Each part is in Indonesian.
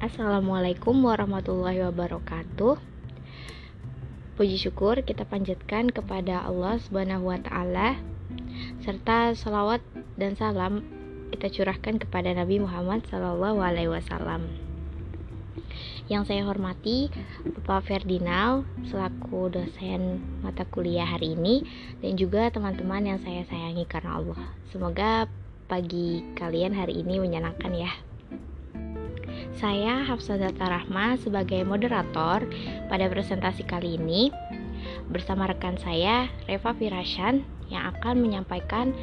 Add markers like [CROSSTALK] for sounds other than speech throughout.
Assalamualaikum warahmatullahi wabarakatuh. Puji syukur kita panjatkan kepada Allah Subhanahu wa taala serta salawat dan salam kita curahkan kepada Nabi Muhammad Sallallahu alaihi wasallam. Yang saya hormati Bapak Ferdinal selaku dosen mata kuliah hari ini dan juga teman-teman yang saya sayangi karena Allah. Semoga pagi kalian hari ini menyenangkan ya. Saya Hafsazata Rahma sebagai moderator pada presentasi kali ini bersama rekan saya Reva Firashan yang akan menyampaikan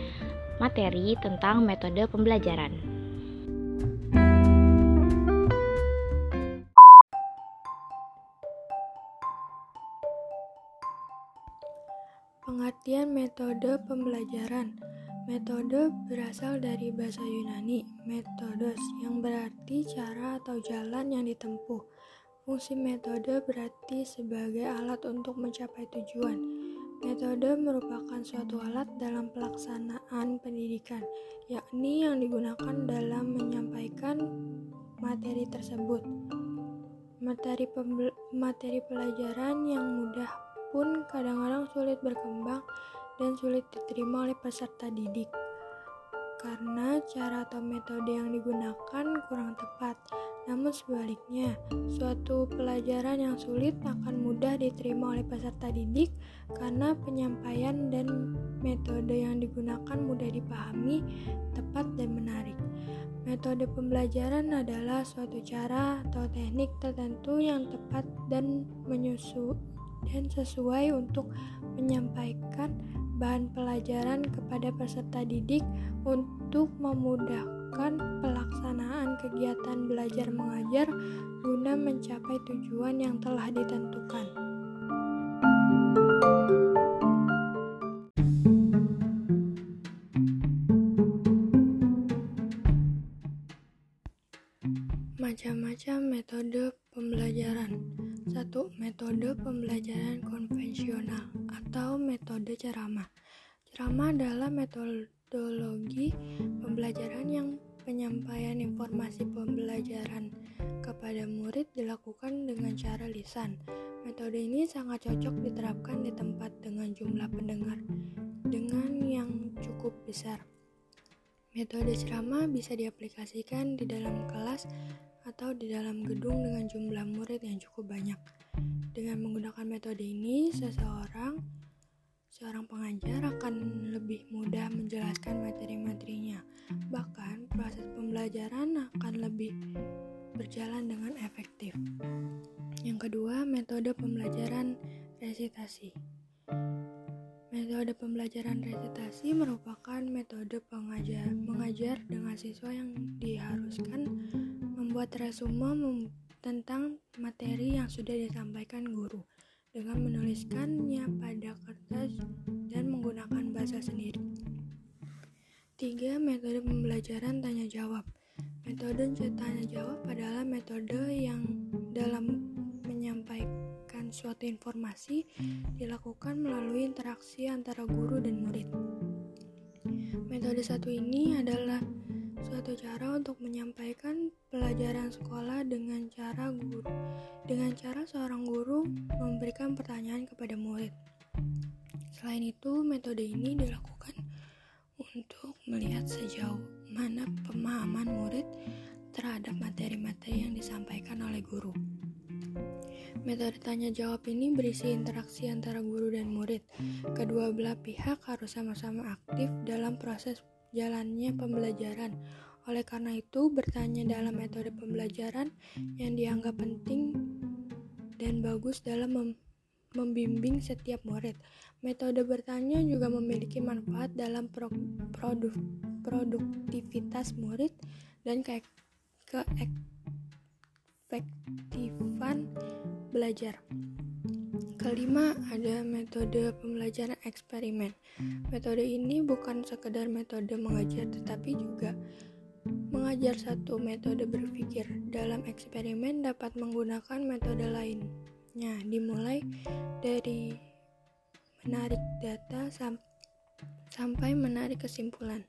materi tentang metode pembelajaran. Pengertian metode pembelajaran Metode berasal dari bahasa Yunani, metodos, yang berarti cara atau jalan yang ditempuh. Fungsi metode berarti sebagai alat untuk mencapai tujuan. Metode merupakan suatu alat dalam pelaksanaan pendidikan, yakni yang digunakan dalam menyampaikan materi tersebut. Materi, materi pelajaran yang mudah pun kadang-kadang sulit berkembang dan sulit diterima oleh peserta didik karena cara atau metode yang digunakan kurang tepat. Namun sebaliknya, suatu pelajaran yang sulit akan mudah diterima oleh peserta didik karena penyampaian dan metode yang digunakan mudah dipahami, tepat dan menarik. Metode pembelajaran adalah suatu cara atau teknik tertentu yang tepat dan menyusu dan sesuai untuk menyampaikan bahan pelajaran kepada peserta didik untuk memudahkan pelaksanaan kegiatan belajar mengajar guna mencapai tujuan yang telah ditentukan. Macam-macam metode pembelajaran. Satu, metode pembelajaran konvensional ceramah. Ceramah adalah metodologi pembelajaran yang penyampaian informasi pembelajaran kepada murid dilakukan dengan cara lisan. Metode ini sangat cocok diterapkan di tempat dengan jumlah pendengar dengan yang cukup besar. Metode ceramah bisa diaplikasikan di dalam kelas atau di dalam gedung dengan jumlah murid yang cukup banyak. Dengan menggunakan metode ini, seseorang seorang pengajar akan lebih mudah menjelaskan materi-materinya. Bahkan, proses pembelajaran akan lebih berjalan dengan efektif. Yang kedua, metode pembelajaran resitasi. Metode pembelajaran resitasi merupakan metode pengajar mengajar dengan siswa yang diharuskan membuat resume tentang materi yang sudah disampaikan guru dengan menuliskannya pada kertas dan menggunakan bahasa sendiri. Tiga Metode pembelajaran tanya jawab. Metode tanya jawab adalah metode yang dalam menyampaikan suatu informasi dilakukan melalui interaksi antara guru dan murid. Metode satu ini adalah suatu cara untuk menyampaikan pelajaran sekolah dengan cara guru dengan cara seorang guru memberikan pertanyaan kepada murid. Selain itu, metode ini dilakukan untuk melihat sejauh mana pemahaman murid terhadap materi-materi yang disampaikan oleh guru. Metode tanya jawab ini berisi interaksi antara guru dan murid. Kedua belah pihak harus sama-sama aktif dalam proses jalannya pembelajaran. Oleh karena itu, bertanya dalam metode pembelajaran yang dianggap penting dan bagus dalam mem membimbing setiap murid. Metode bertanya juga memiliki manfaat dalam pro produk produktivitas murid dan ke keefektifan belajar. Kelima, ada metode pembelajaran eksperimen. Metode ini bukan sekedar metode mengajar, tetapi juga mengajar satu metode berpikir. Dalam eksperimen dapat menggunakan metode lainnya, dimulai dari menarik data sam sampai menarik kesimpulan.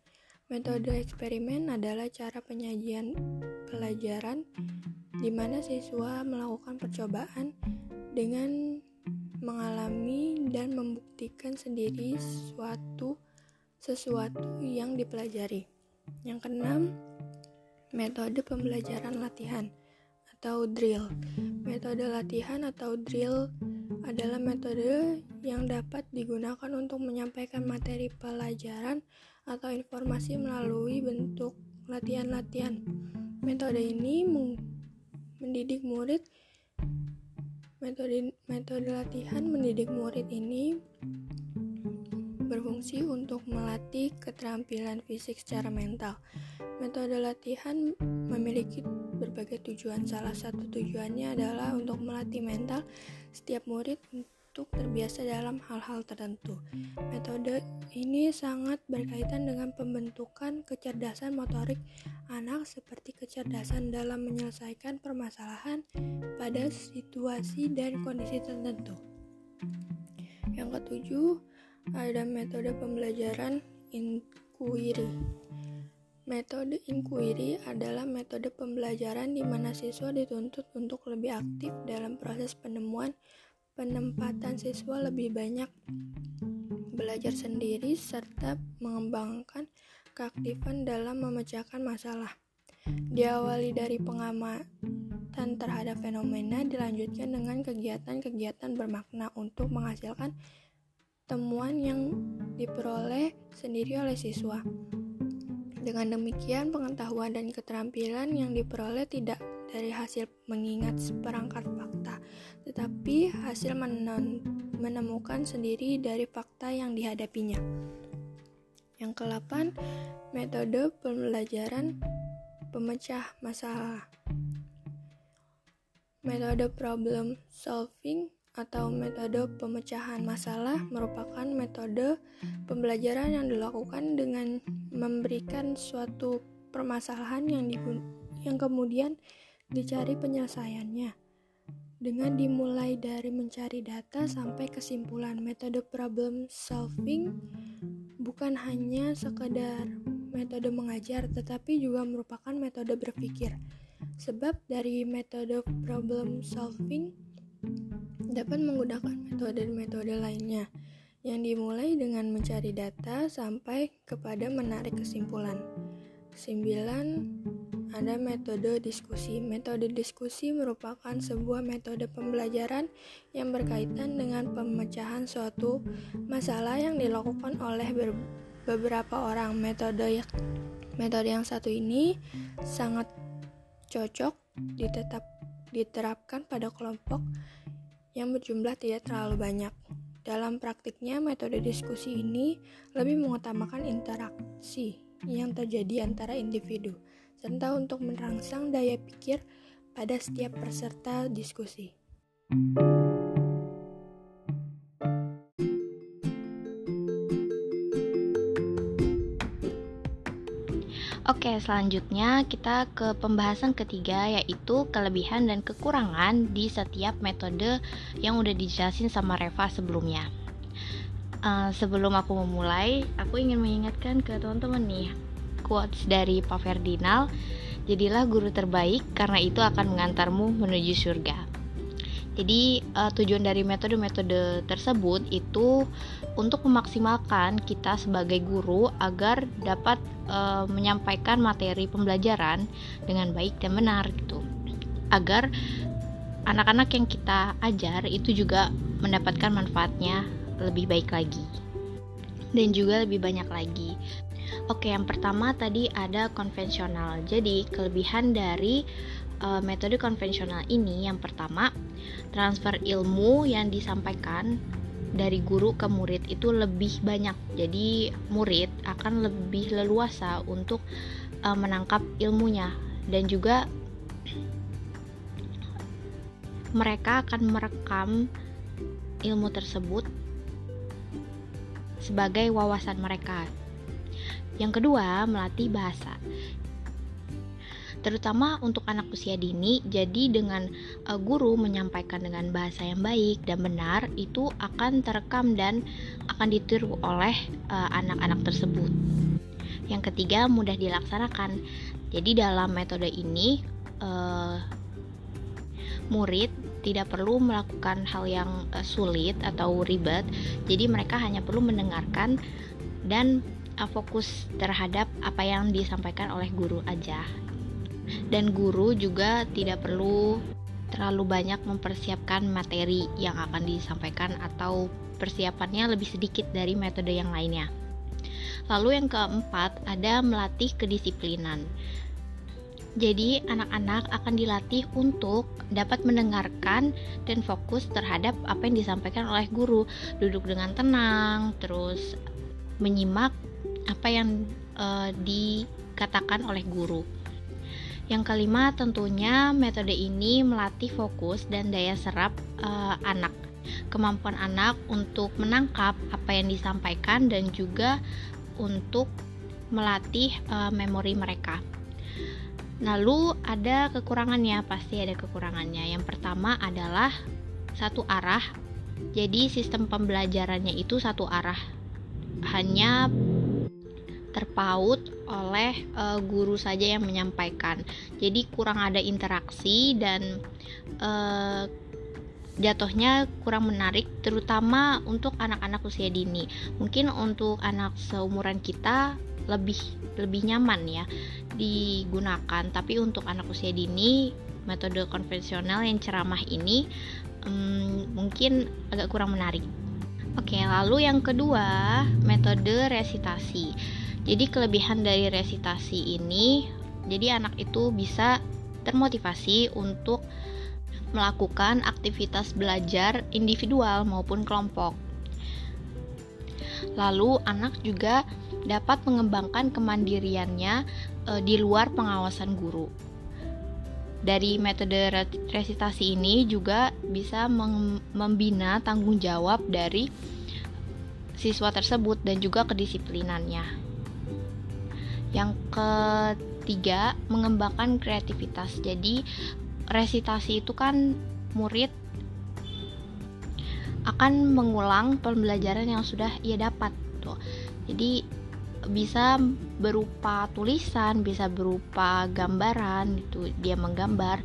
Metode eksperimen adalah cara penyajian pelajaran di mana siswa melakukan percobaan dengan mengalami dan membuktikan sendiri suatu sesuatu yang dipelajari. Yang keenam, metode pembelajaran latihan atau drill. Metode latihan atau drill adalah metode yang dapat digunakan untuk menyampaikan materi pelajaran atau informasi melalui bentuk latihan-latihan. Metode ini mendidik murid Metode metode latihan mendidik murid ini berfungsi untuk melatih keterampilan fisik secara mental. Metode latihan memiliki berbagai tujuan. Salah satu tujuannya adalah untuk melatih mental setiap murid untuk terbiasa dalam hal-hal tertentu. Metode ini sangat berkaitan dengan pembentukan kecerdasan motorik anak seperti kecerdasan dalam menyelesaikan permasalahan pada situasi dan kondisi tertentu. Yang ketujuh, ada metode pembelajaran inquiry. Metode inquiry adalah metode pembelajaran di mana siswa dituntut untuk lebih aktif dalam proses penemuan penempatan siswa lebih banyak belajar sendiri serta mengembangkan keaktifan dalam memecahkan masalah. Diawali dari pengamatan terhadap fenomena, dilanjutkan dengan kegiatan-kegiatan bermakna untuk menghasilkan temuan yang diperoleh sendiri oleh siswa. Dengan demikian, pengetahuan dan keterampilan yang diperoleh tidak dari hasil mengingat seperangkat fakta, tetapi hasil menemukan sendiri dari fakta yang dihadapinya. Yang ke-8, metode pembelajaran pemecah masalah. Metode problem solving atau metode pemecahan masalah merupakan metode pembelajaran yang dilakukan dengan memberikan suatu permasalahan yang, yang kemudian dicari penyelesaiannya. Dengan dimulai dari mencari data sampai kesimpulan, metode problem solving bukan hanya sekedar metode mengajar, tetapi juga merupakan metode berpikir. Sebab dari metode problem solving dapat menggunakan metode-metode lainnya yang dimulai dengan mencari data sampai kepada menarik kesimpulan. 9 ada metode diskusi. Metode diskusi merupakan sebuah metode pembelajaran yang berkaitan dengan pemecahan suatu masalah yang dilakukan oleh beberapa orang. Metode metode yang satu ini sangat cocok ditetap diterapkan pada kelompok yang berjumlah tidak terlalu banyak. Dalam praktiknya, metode diskusi ini lebih mengutamakan interaksi yang terjadi antara individu serta untuk merangsang daya pikir pada setiap peserta diskusi. Oke, selanjutnya kita ke pembahasan ketiga yaitu kelebihan dan kekurangan di setiap metode yang udah dijelasin sama Reva sebelumnya. Uh, sebelum aku memulai, aku ingin mengingatkan ke teman-teman nih quotes dari Pak Ferdinand, jadilah guru terbaik karena itu akan mengantarmu menuju surga. Jadi uh, tujuan dari metode-metode tersebut itu untuk memaksimalkan kita sebagai guru agar dapat uh, menyampaikan materi pembelajaran dengan baik dan benar gitu. Agar anak-anak yang kita ajar itu juga mendapatkan manfaatnya lebih baik lagi dan juga lebih banyak lagi. Oke, yang pertama tadi ada konvensional. Jadi, kelebihan dari uh, metode konvensional ini yang pertama, transfer ilmu yang disampaikan dari guru ke murid itu lebih banyak. Jadi, murid akan lebih leluasa untuk uh, menangkap ilmunya dan juga mereka akan merekam ilmu tersebut sebagai wawasan mereka. Yang kedua, melatih bahasa. Terutama untuk anak usia dini, jadi dengan uh, guru menyampaikan dengan bahasa yang baik dan benar, itu akan terekam dan akan ditiru oleh anak anak-anak tersebut. Yang ketiga, mudah dilaksanakan. Jadi dalam metode ini uh, murid tidak perlu melakukan hal yang sulit atau ribet. Jadi mereka hanya perlu mendengarkan dan fokus terhadap apa yang disampaikan oleh guru aja. Dan guru juga tidak perlu terlalu banyak mempersiapkan materi yang akan disampaikan atau persiapannya lebih sedikit dari metode yang lainnya. Lalu yang keempat ada melatih kedisiplinan. Jadi, anak-anak akan dilatih untuk dapat mendengarkan dan fokus terhadap apa yang disampaikan oleh guru, duduk dengan tenang, terus menyimak apa yang uh, dikatakan oleh guru. Yang kelima, tentunya metode ini melatih fokus dan daya serap uh, anak. Kemampuan anak untuk menangkap apa yang disampaikan dan juga untuk melatih uh, memori mereka. Lalu ada kekurangannya, pasti ada kekurangannya. Yang pertama adalah satu arah. Jadi sistem pembelajarannya itu satu arah. Hanya terpaut oleh uh, guru saja yang menyampaikan. Jadi kurang ada interaksi dan uh, jatuhnya kurang menarik terutama untuk anak-anak usia dini. Mungkin untuk anak seumuran kita lebih lebih nyaman ya digunakan tapi untuk anak usia dini metode konvensional yang ceramah ini um, mungkin agak kurang menarik oke lalu yang kedua metode resitasi jadi kelebihan dari resitasi ini jadi anak itu bisa termotivasi untuk melakukan aktivitas belajar individual maupun kelompok Lalu anak juga dapat mengembangkan kemandiriannya e, di luar pengawasan guru. Dari metode resitasi ini juga bisa membina tanggung jawab dari siswa tersebut dan juga kedisiplinannya. Yang ketiga, mengembangkan kreativitas. Jadi, resitasi itu kan murid akan mengulang pembelajaran yang sudah ia dapat tuh. Jadi bisa berupa tulisan, bisa berupa gambaran itu dia menggambar.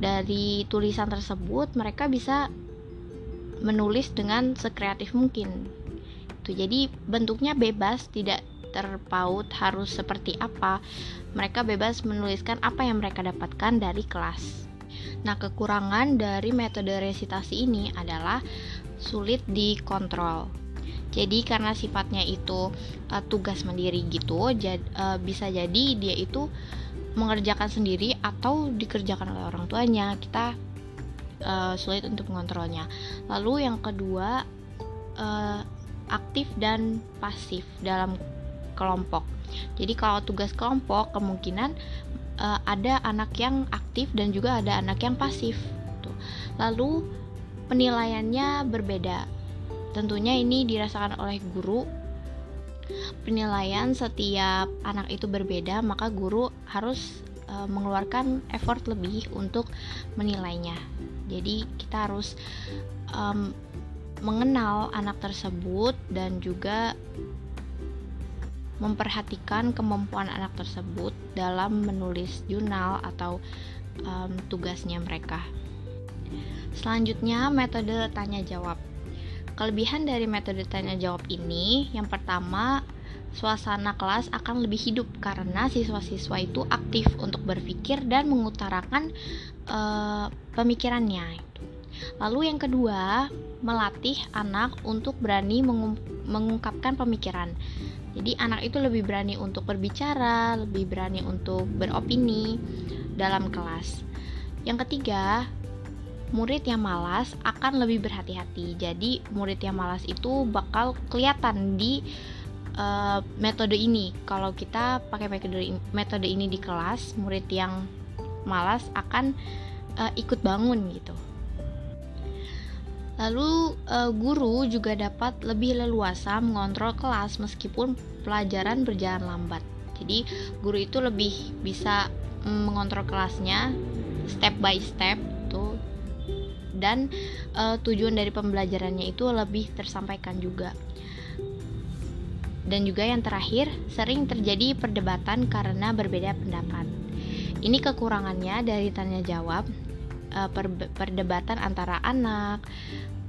Dari tulisan tersebut mereka bisa menulis dengan sekreatif mungkin. Itu jadi bentuknya bebas, tidak terpaut harus seperti apa. Mereka bebas menuliskan apa yang mereka dapatkan dari kelas. Nah, kekurangan dari metode resitasi ini adalah sulit dikontrol. Jadi karena sifatnya itu uh, tugas mandiri gitu, jad, uh, bisa jadi dia itu mengerjakan sendiri atau dikerjakan oleh orang tuanya. Kita uh, sulit untuk mengontrolnya. Lalu yang kedua uh, aktif dan pasif dalam kelompok. Jadi kalau tugas kelompok kemungkinan uh, ada anak yang aktif dan juga ada anak yang pasif. Tuh. Lalu penilaiannya berbeda. Tentunya ini dirasakan oleh guru. Penilaian setiap anak itu berbeda, maka guru harus e, mengeluarkan effort lebih untuk menilainya. Jadi kita harus um, mengenal anak tersebut dan juga memperhatikan kemampuan anak tersebut dalam menulis jurnal atau um, tugasnya mereka. Selanjutnya, metode tanya jawab. Kelebihan dari metode tanya jawab ini, yang pertama, suasana kelas akan lebih hidup karena siswa-siswa itu aktif untuk berpikir dan mengutarakan uh, pemikirannya. Lalu yang kedua, melatih anak untuk berani mengungkapkan pemikiran. Jadi anak itu lebih berani untuk berbicara, lebih berani untuk beropini dalam kelas. Yang ketiga, murid yang malas akan lebih berhati-hati. Jadi, murid yang malas itu bakal kelihatan di uh, metode ini. Kalau kita pakai metode ini di kelas, murid yang malas akan uh, ikut bangun gitu. Lalu uh, guru juga dapat lebih leluasa mengontrol kelas meskipun pelajaran berjalan lambat. Jadi guru itu lebih bisa mm, mengontrol kelasnya step by step tuh dan uh, tujuan dari pembelajarannya itu lebih tersampaikan juga Dan juga yang terakhir, sering terjadi perdebatan karena berbeda pendapat. Ini kekurangannya dari tanya jawab, uh, perdebatan antara anak,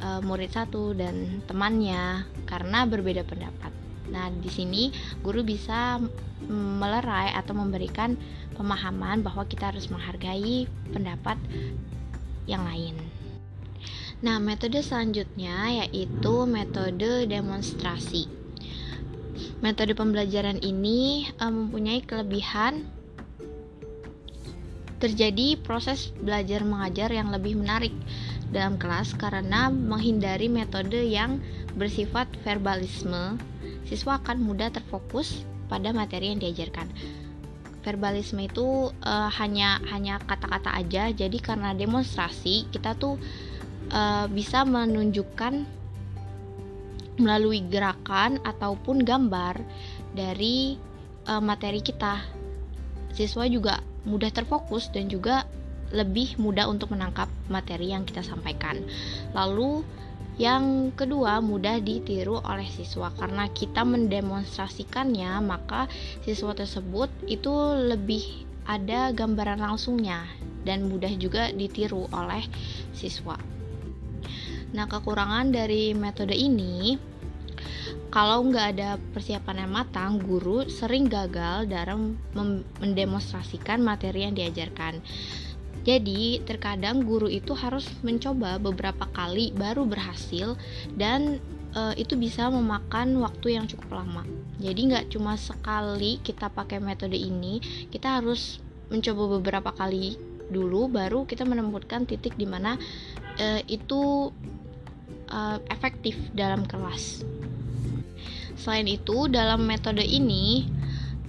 uh, murid satu dan temannya karena berbeda pendapat. Nah, di sini guru bisa melerai atau memberikan pemahaman bahwa kita harus menghargai pendapat yang lain. Nah, metode selanjutnya yaitu metode demonstrasi. Metode pembelajaran ini uh, mempunyai kelebihan terjadi proses belajar mengajar yang lebih menarik dalam kelas karena menghindari metode yang bersifat verbalisme, siswa akan mudah terfokus pada materi yang diajarkan. Verbalisme itu uh, hanya hanya kata-kata aja, jadi karena demonstrasi kita tuh uh, bisa menunjukkan melalui gerakan ataupun gambar dari uh, materi kita. Siswa juga mudah terfokus dan juga lebih mudah untuk menangkap materi yang kita sampaikan. Lalu yang kedua, mudah ditiru oleh siswa karena kita mendemonstrasikannya, maka siswa tersebut itu lebih ada gambaran langsungnya dan mudah juga ditiru oleh siswa. Nah, kekurangan dari metode ini kalau nggak ada persiapan yang matang, guru sering gagal dalam mendemonstrasikan materi yang diajarkan. Jadi, terkadang guru itu harus mencoba beberapa kali baru berhasil dan e, itu bisa memakan waktu yang cukup lama. Jadi, nggak cuma sekali kita pakai metode ini, kita harus mencoba beberapa kali dulu baru kita menemukan titik di mana e, itu e, efektif dalam kelas. Selain itu, dalam metode ini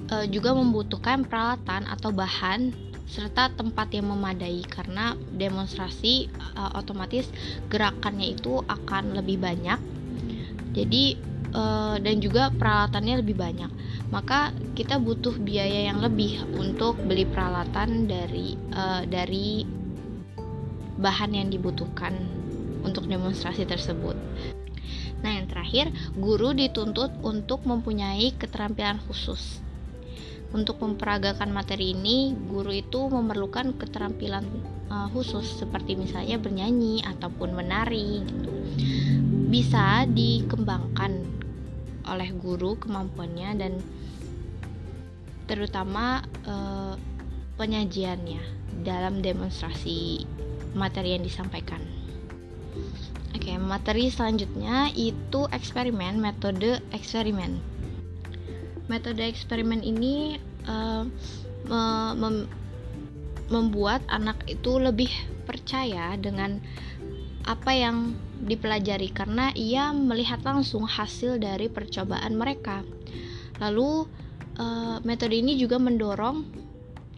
e, juga membutuhkan peralatan atau bahan serta tempat yang memadai karena demonstrasi e, otomatis gerakannya itu akan lebih banyak. Jadi e, dan juga peralatannya lebih banyak. Maka kita butuh biaya yang lebih untuk beli peralatan dari e, dari bahan yang dibutuhkan untuk demonstrasi tersebut. Terakhir, guru dituntut untuk mempunyai keterampilan khusus. Untuk memperagakan materi ini, guru itu memerlukan keterampilan uh, khusus seperti misalnya bernyanyi ataupun menari gitu. Bisa dikembangkan oleh guru kemampuannya dan terutama uh, penyajiannya dalam demonstrasi materi yang disampaikan. Oke, materi selanjutnya itu eksperimen, metode eksperimen. Metode eksperimen ini uh, mem membuat anak itu lebih percaya dengan apa yang dipelajari karena ia melihat langsung hasil dari percobaan mereka. Lalu uh, metode ini juga mendorong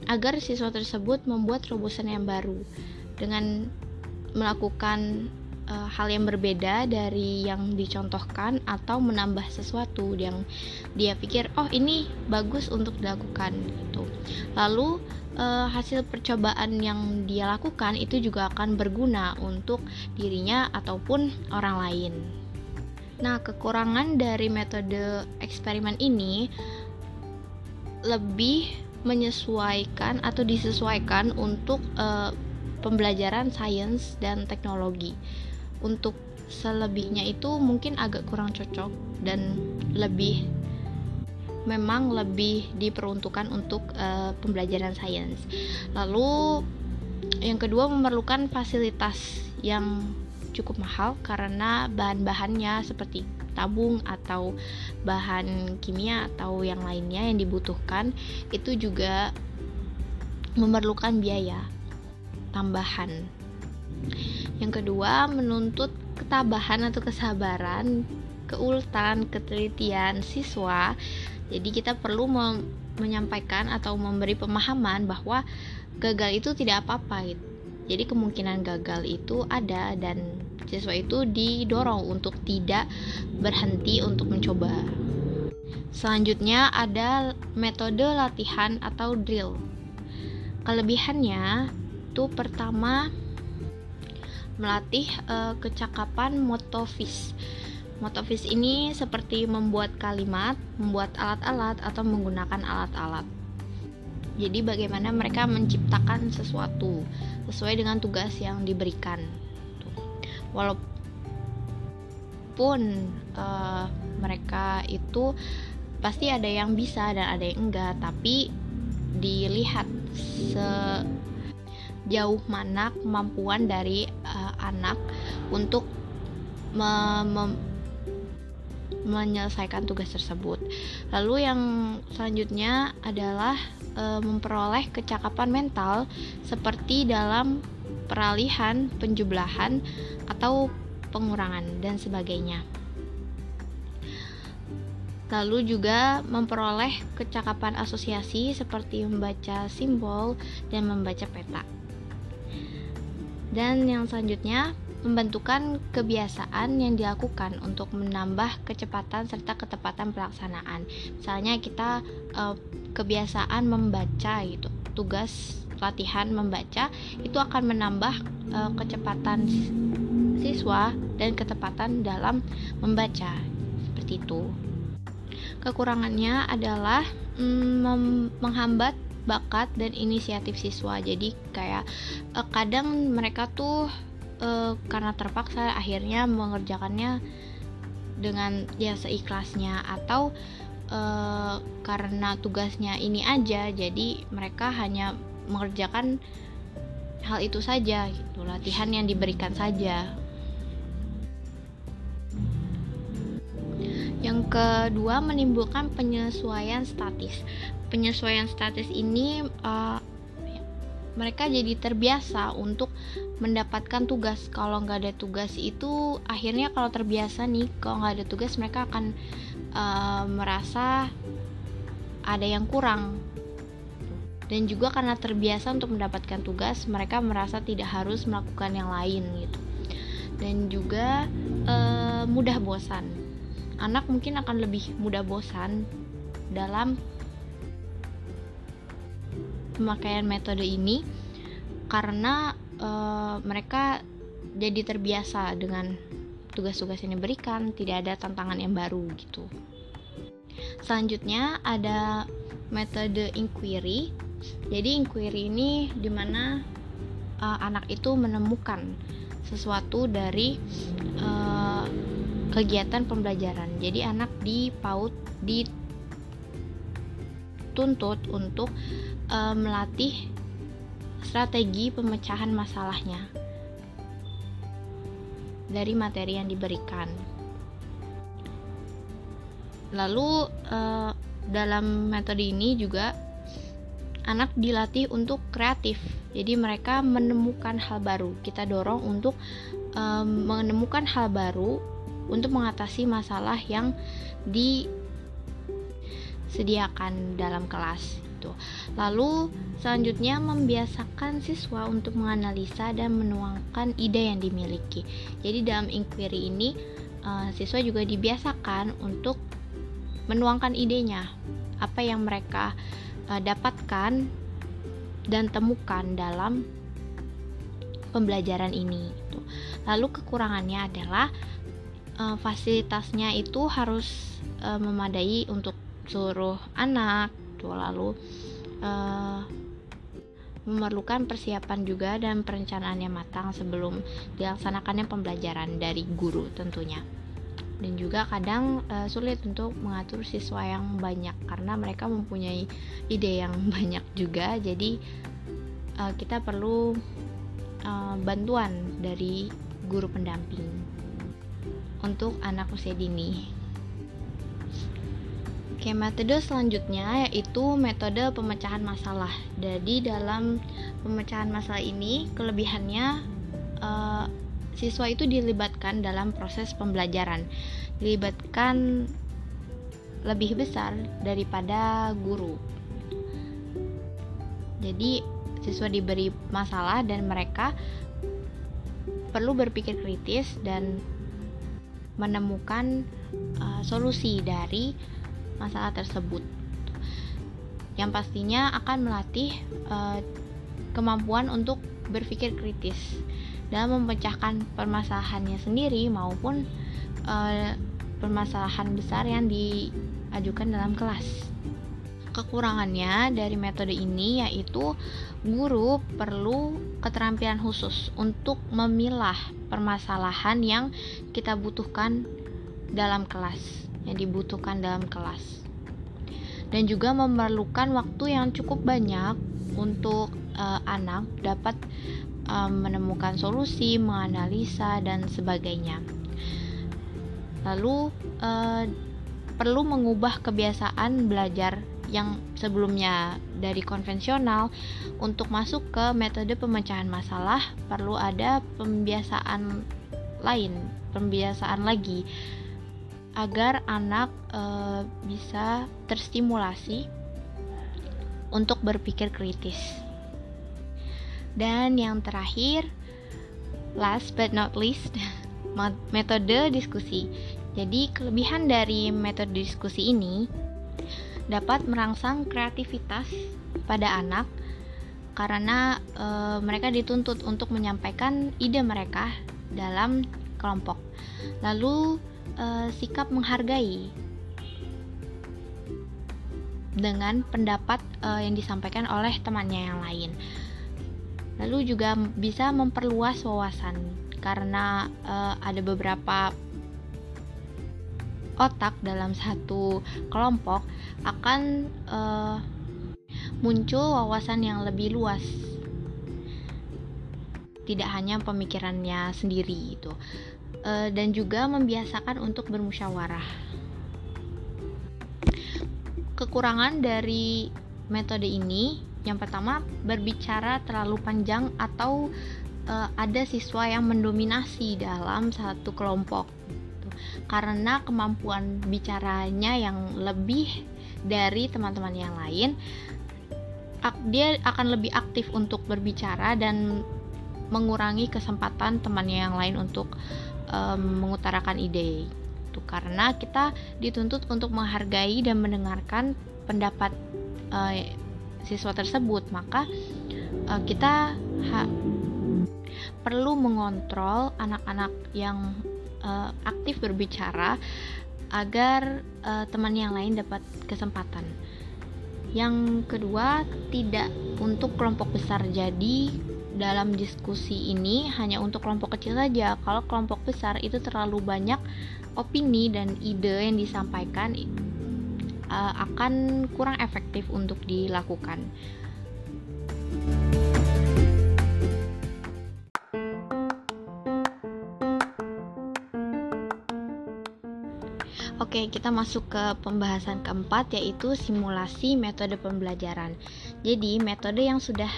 agar siswa tersebut membuat terobosan yang baru dengan melakukan uh, hal yang berbeda dari yang dicontohkan atau menambah sesuatu yang dia pikir oh ini bagus untuk dilakukan gitu. Lalu uh, hasil percobaan yang dia lakukan itu juga akan berguna untuk dirinya ataupun orang lain. Nah, kekurangan dari metode eksperimen ini lebih menyesuaikan atau disesuaikan untuk uh, pembelajaran sains dan teknologi untuk selebihnya itu mungkin agak kurang cocok dan lebih memang lebih diperuntukkan untuk uh, pembelajaran sains. Lalu yang kedua memerlukan fasilitas yang cukup mahal karena bahan-bahannya seperti tabung atau bahan kimia atau yang lainnya yang dibutuhkan itu juga memerlukan biaya tambahan yang kedua, menuntut ketabahan atau kesabaran, keultan, ketelitian siswa. Jadi kita perlu menyampaikan atau memberi pemahaman bahwa gagal itu tidak apa-apa gitu. Jadi kemungkinan gagal itu ada dan siswa itu didorong untuk tidak berhenti untuk mencoba. Selanjutnya ada metode latihan atau drill. Kelebihannya itu pertama melatih uh, kecakapan motovis. Motovis ini seperti membuat kalimat, membuat alat-alat atau menggunakan alat-alat. Jadi bagaimana mereka menciptakan sesuatu sesuai dengan tugas yang diberikan. Walaupun uh, mereka itu pasti ada yang bisa dan ada yang enggak, tapi dilihat sejauh mana kemampuan dari uh, anak untuk me me menyelesaikan tugas tersebut. Lalu yang selanjutnya adalah e, memperoleh kecakapan mental seperti dalam peralihan, penjumlahan atau pengurangan dan sebagainya. Lalu juga memperoleh kecakapan asosiasi seperti membaca simbol dan membaca peta. Dan yang selanjutnya membentukkan kebiasaan yang dilakukan untuk menambah kecepatan serta ketepatan pelaksanaan. Misalnya kita uh, kebiasaan membaca gitu, tugas latihan membaca itu akan menambah uh, kecepatan siswa dan ketepatan dalam membaca seperti itu. Kekurangannya adalah mm, menghambat bakat dan inisiatif siswa. Jadi kayak uh, kadang mereka tuh uh, karena terpaksa akhirnya mengerjakannya dengan ya seikhlasnya atau uh, karena tugasnya ini aja jadi mereka hanya mengerjakan hal itu saja gitu. Latihan yang diberikan saja. Yang kedua menimbulkan penyesuaian statis penyesuaian statis ini uh, mereka jadi terbiasa untuk mendapatkan tugas. Kalau nggak ada tugas itu akhirnya kalau terbiasa nih kalau nggak ada tugas mereka akan uh, merasa ada yang kurang. Dan juga karena terbiasa untuk mendapatkan tugas mereka merasa tidak harus melakukan yang lain gitu. Dan juga uh, mudah bosan. Anak mungkin akan lebih mudah bosan dalam pemakaian metode ini karena e, mereka jadi terbiasa dengan tugas-tugas yang diberikan, tidak ada tantangan yang baru gitu. Selanjutnya ada metode inquiry. Jadi inquiry ini di mana e, anak itu menemukan sesuatu dari e, kegiatan pembelajaran. Jadi anak dipaut dituntut untuk uh, melatih strategi pemecahan masalahnya dari materi yang diberikan. Lalu uh, dalam metode ini juga anak dilatih untuk kreatif. Jadi mereka menemukan hal baru. Kita dorong untuk um, menemukan hal baru untuk mengatasi masalah yang disediakan dalam kelas gitu. Lalu selanjutnya membiasakan siswa untuk menganalisa dan menuangkan ide yang dimiliki. Jadi dalam inquiry ini uh, siswa juga dibiasakan untuk menuangkan idenya, apa yang mereka uh, dapatkan dan temukan dalam pembelajaran ini. Gitu. Lalu kekurangannya adalah uh, fasilitasnya itu harus memadai untuk seluruh anak gitu lalu uh, memerlukan persiapan juga dan perencanaan yang matang sebelum dilaksanakannya pembelajaran dari guru tentunya. Dan juga kadang uh, sulit untuk mengatur siswa yang banyak karena mereka mempunyai ide yang [LAUGHS] banyak juga. Jadi uh, kita perlu uh, bantuan dari guru pendamping. Untuk anak usia dini Oke, metode selanjutnya yaitu metode pemecahan masalah. Jadi dalam pemecahan masalah ini kelebihannya uh, siswa itu dilibatkan dalam proses pembelajaran, dilibatkan lebih besar daripada guru. Jadi siswa diberi masalah dan mereka perlu berpikir kritis dan menemukan uh, solusi dari masalah tersebut yang pastinya akan melatih uh, kemampuan untuk berpikir kritis dalam memecahkan permasalahannya sendiri maupun uh, permasalahan besar yang diajukan dalam kelas. Kekurangannya dari metode ini yaitu guru perlu keterampilan khusus untuk memilah permasalahan yang kita butuhkan dalam kelas, yang dibutuhkan dalam kelas. Dan juga memerlukan waktu yang cukup banyak untuk uh, anak dapat uh, menemukan solusi, menganalisa dan sebagainya. Lalu uh, perlu mengubah kebiasaan belajar yang sebelumnya dari konvensional untuk masuk ke metode pemecahan masalah perlu ada pembiasaan lain, pembiasaan lagi agar anak e, bisa terstimulasi untuk berpikir kritis. Dan yang terakhir, last but not least, [LAUGHS] metode diskusi. Jadi, kelebihan dari metode diskusi ini dapat merangsang kreativitas pada anak karena e, mereka dituntut untuk menyampaikan ide mereka dalam kelompok. Lalu e, sikap menghargai dengan pendapat e, yang disampaikan oleh temannya yang lain. Lalu juga bisa memperluas wawasan karena e, ada beberapa otak dalam satu kelompok akan uh, muncul wawasan yang lebih luas tidak hanya pemikirannya sendiri itu uh, dan juga membiasakan untuk bermusyawarah. Kekurangan dari metode ini yang pertama berbicara terlalu panjang atau uh, ada siswa yang mendominasi dalam satu kelompok. Karena kemampuan bicaranya yang lebih dari teman-teman yang lain dia akan lebih aktif untuk berbicara dan mengurangi kesempatan temannya yang lain untuk um, mengutarakan ide itu karena kita dituntut untuk menghargai dan mendengarkan pendapat uh, siswa tersebut maka uh, kita perlu mengontrol anak-anak yang uh, aktif berbicara agar uh, teman yang lain dapat kesempatan. Yang kedua, tidak untuk kelompok besar. Jadi, dalam diskusi ini hanya untuk kelompok kecil saja. Kalau kelompok besar itu terlalu banyak opini dan ide yang disampaikan uh, akan kurang efektif untuk dilakukan. Oke, kita masuk ke pembahasan keempat yaitu simulasi metode pembelajaran. Jadi, metode yang sudah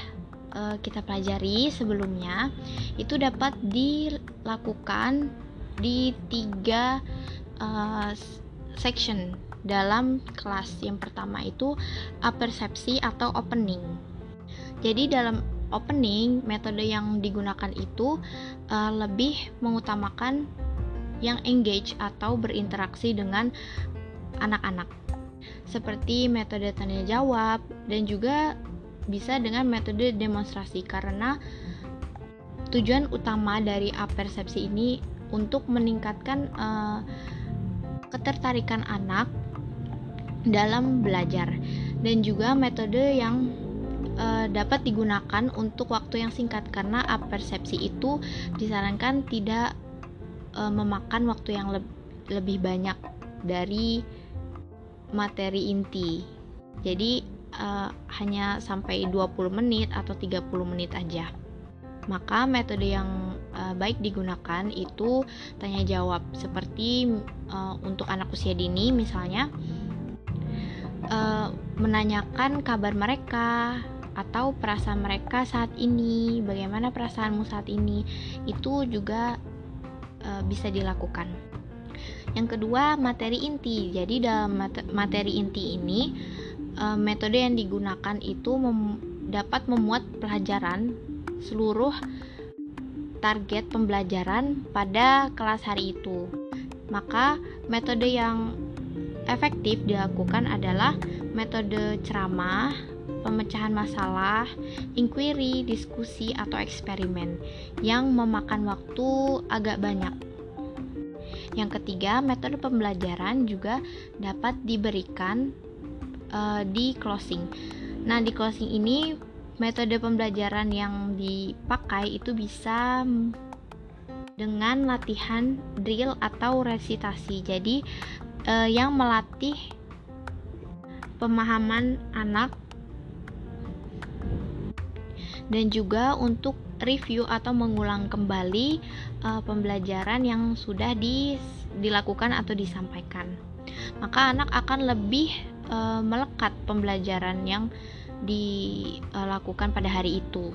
uh, kita pelajari sebelumnya itu dapat dilakukan di tiga uh, section dalam kelas. Yang pertama itu apersepsi atau opening. Jadi dalam opening metode yang digunakan itu uh, lebih mengutamakan yang engage atau berinteraksi dengan anak-anak seperti metode tanya jawab dan juga bisa dengan metode demonstrasi karena tujuan utama dari apersepsi ini untuk meningkatkan uh, ketertarikan anak dalam belajar dan juga metode yang uh, dapat digunakan untuk waktu yang singkat karena apersepsi itu disarankan tidak uh, memakan waktu yang le lebih banyak dari materi inti. Jadi uh, hanya sampai 20 menit atau 30 menit aja. Maka metode yang uh, baik digunakan itu tanya jawab seperti uh, untuk anak usia dini misalnya uh, menanyakan kabar mereka atau perasaan mereka saat ini, bagaimana perasaanmu saat ini, itu juga uh, bisa dilakukan. Yang kedua, materi inti. Jadi dalam materi inti ini uh, metode yang digunakan itu mem dapat memuat pelajaran seluruh target pembelajaran pada kelas hari itu. Maka metode yang efektif dilakukan adalah metode ceramah, pemecahan masalah, inquiry, diskusi, atau eksperimen yang memakan waktu agak banyak. Yang ketiga, metode pembelajaran juga dapat diberikan uh, di closing. Nah, di closing ini metode pembelajaran yang dipakai itu bisa dengan latihan drill atau resitasi. Jadi, uh, yang melatih pemahaman anak dan juga untuk review atau mengulang kembali uh, pembelajaran yang sudah di, dilakukan atau disampaikan. Maka anak akan lebih uh, melekat pembelajaran yang dilakukan pada hari itu.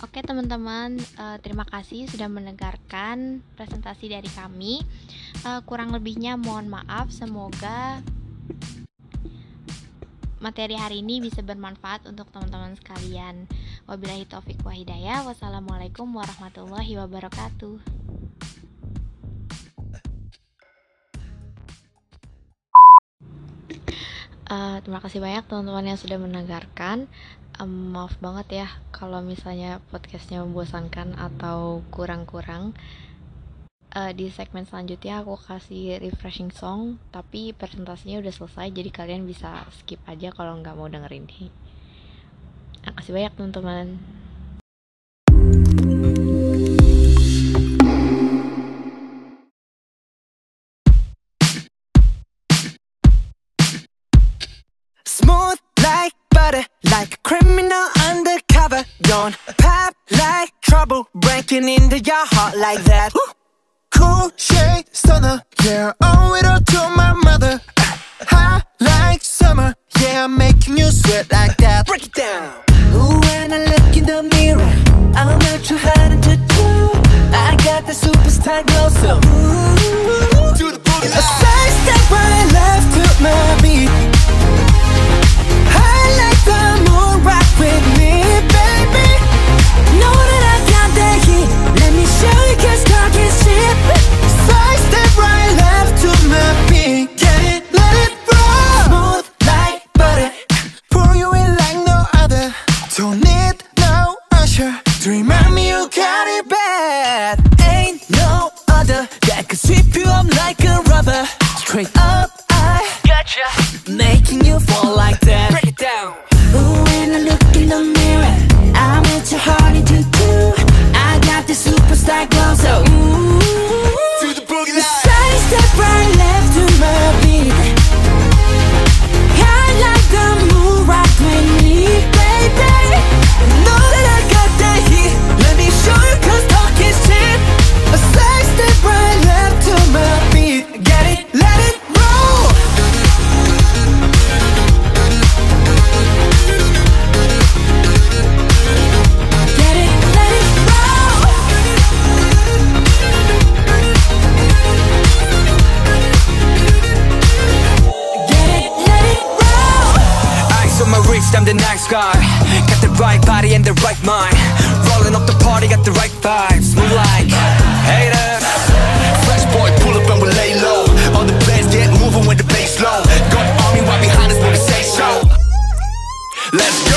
Oke teman-teman, uh, terima kasih sudah mendengarkan presentasi dari kami. Uh, kurang lebihnya mohon maaf. Semoga materi hari ini bisa bermanfaat untuk teman-teman sekalian. Wabillahi taufik wa hidayah. Wassalamualaikum warahmatullahi wabarakatuh. Uh, terima kasih banyak teman-teman yang sudah mendengarkan. Um, maaf banget ya kalau misalnya podcastnya membosankan atau kurang-kurang. Uh, di segmen selanjutnya aku kasih refreshing song tapi presentasinya udah selesai jadi kalian bisa skip aja kalau nggak mau dengerin. Ini makasih banyak teman-teman trouble, into your heart like that. Cool shade stunner, yeah, owe it all to my mother. Hot like summer, yeah, I'm making you sweat like that. Break it down. Ooh, when I look in the mirror, I'm not too hard to do. I got the superstar glow, so ooh, do the boogie. A side step right left to my beat. in their right mind. Rolling up the party, got the right vibes. Move like haters. Fresh boy, pull up and we lay low. All the bands get moving with the bass low. Got army right behind us when we say so. Let's go